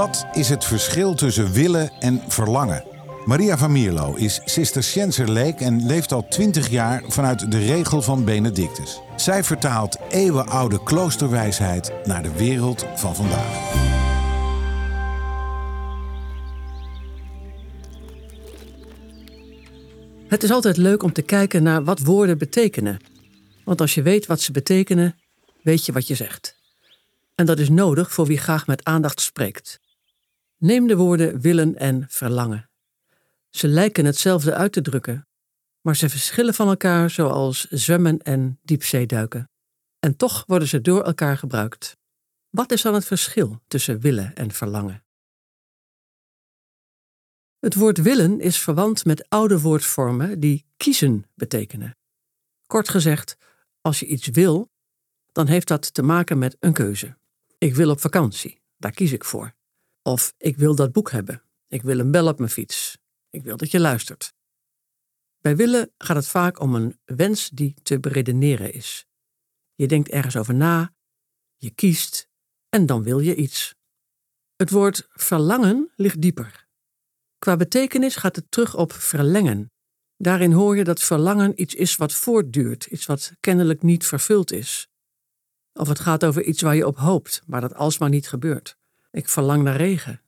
Wat is het verschil tussen willen en verlangen? Maria van Mierlo is Cisterciënser leek en leeft al twintig jaar vanuit de regel van Benedictus. Zij vertaalt eeuwenoude kloosterwijsheid naar de wereld van vandaag. Het is altijd leuk om te kijken naar wat woorden betekenen. Want als je weet wat ze betekenen, weet je wat je zegt. En dat is nodig voor wie graag met aandacht spreekt. Neem de woorden willen en verlangen. Ze lijken hetzelfde uit te drukken, maar ze verschillen van elkaar zoals zwemmen en diepzeeduiken. En toch worden ze door elkaar gebruikt. Wat is dan het verschil tussen willen en verlangen? Het woord willen is verwant met oude woordvormen die kiezen betekenen. Kort gezegd, als je iets wil, dan heeft dat te maken met een keuze. Ik wil op vakantie, daar kies ik voor. Of ik wil dat boek hebben. Ik wil een bel op mijn fiets. Ik wil dat je luistert. Bij willen gaat het vaak om een wens die te beredeneren is. Je denkt ergens over na, je kiest en dan wil je iets. Het woord verlangen ligt dieper. Qua betekenis gaat het terug op verlengen. Daarin hoor je dat verlangen iets is wat voortduurt, iets wat kennelijk niet vervuld is. Of het gaat over iets waar je op hoopt, maar dat alsmaar niet gebeurt. Ik verlang naar regen.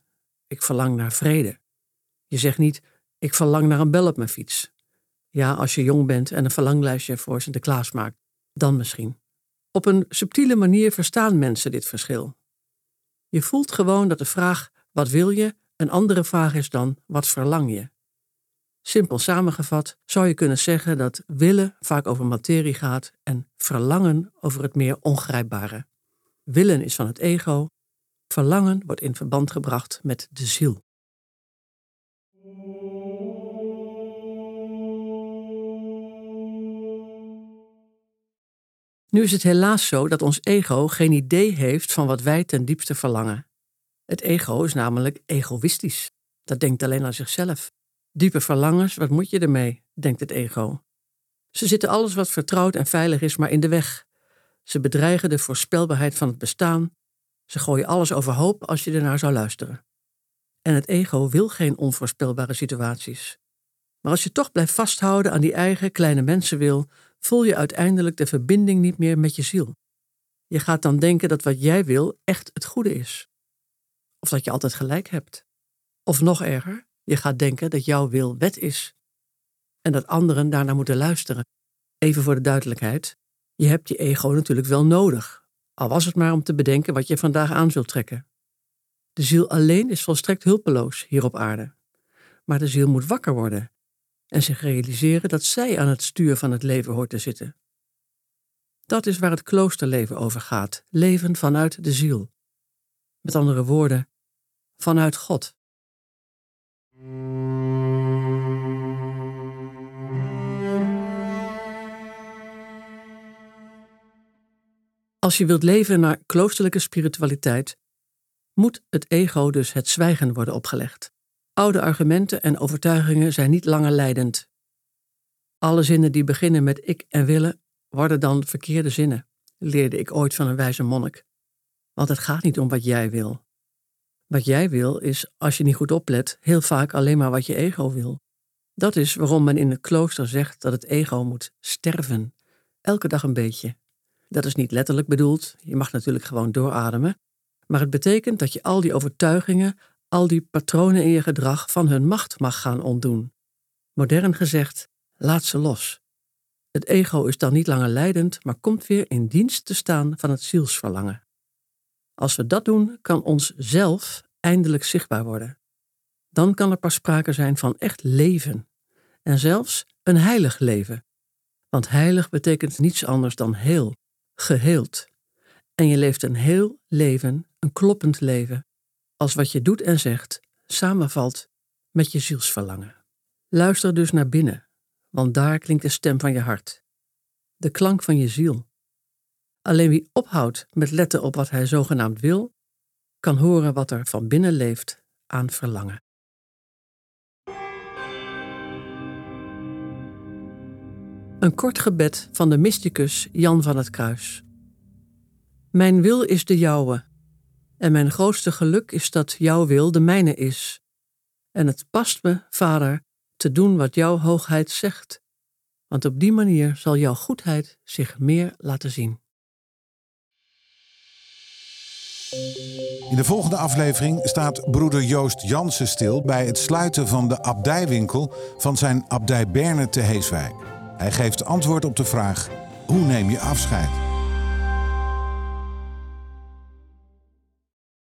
Ik verlang naar vrede. Je zegt niet, ik verlang naar een bel op mijn fiets. Ja, als je jong bent en een verlanglijstje voor Sinterklaas maakt, dan misschien. Op een subtiele manier verstaan mensen dit verschil. Je voelt gewoon dat de vraag wat wil je een andere vraag is dan wat verlang je. Simpel samengevat zou je kunnen zeggen dat willen vaak over materie gaat en verlangen over het meer ongrijpbare. Willen is van het ego, verlangen wordt in verband gebracht met de ziel. Nu is het helaas zo dat ons ego geen idee heeft van wat wij ten diepste verlangen. Het ego is namelijk egoïstisch. Dat denkt alleen aan zichzelf. Diepe verlangens, wat moet je ermee, denkt het ego. Ze zitten alles wat vertrouwd en veilig is maar in de weg. Ze bedreigen de voorspelbaarheid van het bestaan. Ze gooien alles overhoop als je ernaar zou luisteren. En het ego wil geen onvoorspelbare situaties. Maar als je toch blijft vasthouden aan die eigen kleine mensenwil, voel je uiteindelijk de verbinding niet meer met je ziel. Je gaat dan denken dat wat jij wil echt het goede is. Of dat je altijd gelijk hebt. Of nog erger, je gaat denken dat jouw wil wet is. En dat anderen daarnaar moeten luisteren. Even voor de duidelijkheid, je hebt je ego natuurlijk wel nodig. Al was het maar om te bedenken wat je vandaag aan zult trekken. De ziel alleen is volstrekt hulpeloos hier op aarde. Maar de ziel moet wakker worden en zich realiseren dat zij aan het stuur van het leven hoort te zitten. Dat is waar het kloosterleven over gaat: leven vanuit de ziel. Met andere woorden, vanuit God. Als je wilt leven naar kloosterlijke spiritualiteit, moet het ego dus het zwijgen worden opgelegd. Oude argumenten en overtuigingen zijn niet langer leidend. Alle zinnen die beginnen met ik en willen worden dan verkeerde zinnen, leerde ik ooit van een wijze monnik. Want het gaat niet om wat jij wil. Wat jij wil is, als je niet goed oplet, heel vaak alleen maar wat je ego wil. Dat is waarom men in het klooster zegt dat het ego moet sterven. Elke dag een beetje. Dat is niet letterlijk bedoeld, je mag natuurlijk gewoon doorademen. Maar het betekent dat je al die overtuigingen, al die patronen in je gedrag van hun macht mag gaan ontdoen. Modern gezegd, laat ze los. Het ego is dan niet langer leidend, maar komt weer in dienst te staan van het zielsverlangen. Als we dat doen, kan ons zelf eindelijk zichtbaar worden. Dan kan er pas sprake zijn van echt leven. En zelfs een heilig leven. Want heilig betekent niets anders dan heel, geheeld. En je leeft een heel leven, een kloppend leven, als wat je doet en zegt samenvalt met je zielsverlangen. Luister dus naar binnen, want daar klinkt de stem van je hart, de klank van je ziel. Alleen wie ophoudt met letten op wat hij zogenaamd wil, kan horen wat er van binnen leeft aan verlangen. Een kort gebed van de mysticus Jan van het Kruis. Mijn wil is de jouwe, en mijn grootste geluk is dat jouw wil de mijne is. En het past me, vader, te doen wat jouw hoogheid zegt, want op die manier zal jouw goedheid zich meer laten zien. In de volgende aflevering staat broeder Joost Jansen stil bij het sluiten van de abdijwinkel van zijn abdij Berne te Heeswijk. Hij geeft antwoord op de vraag: hoe neem je afscheid?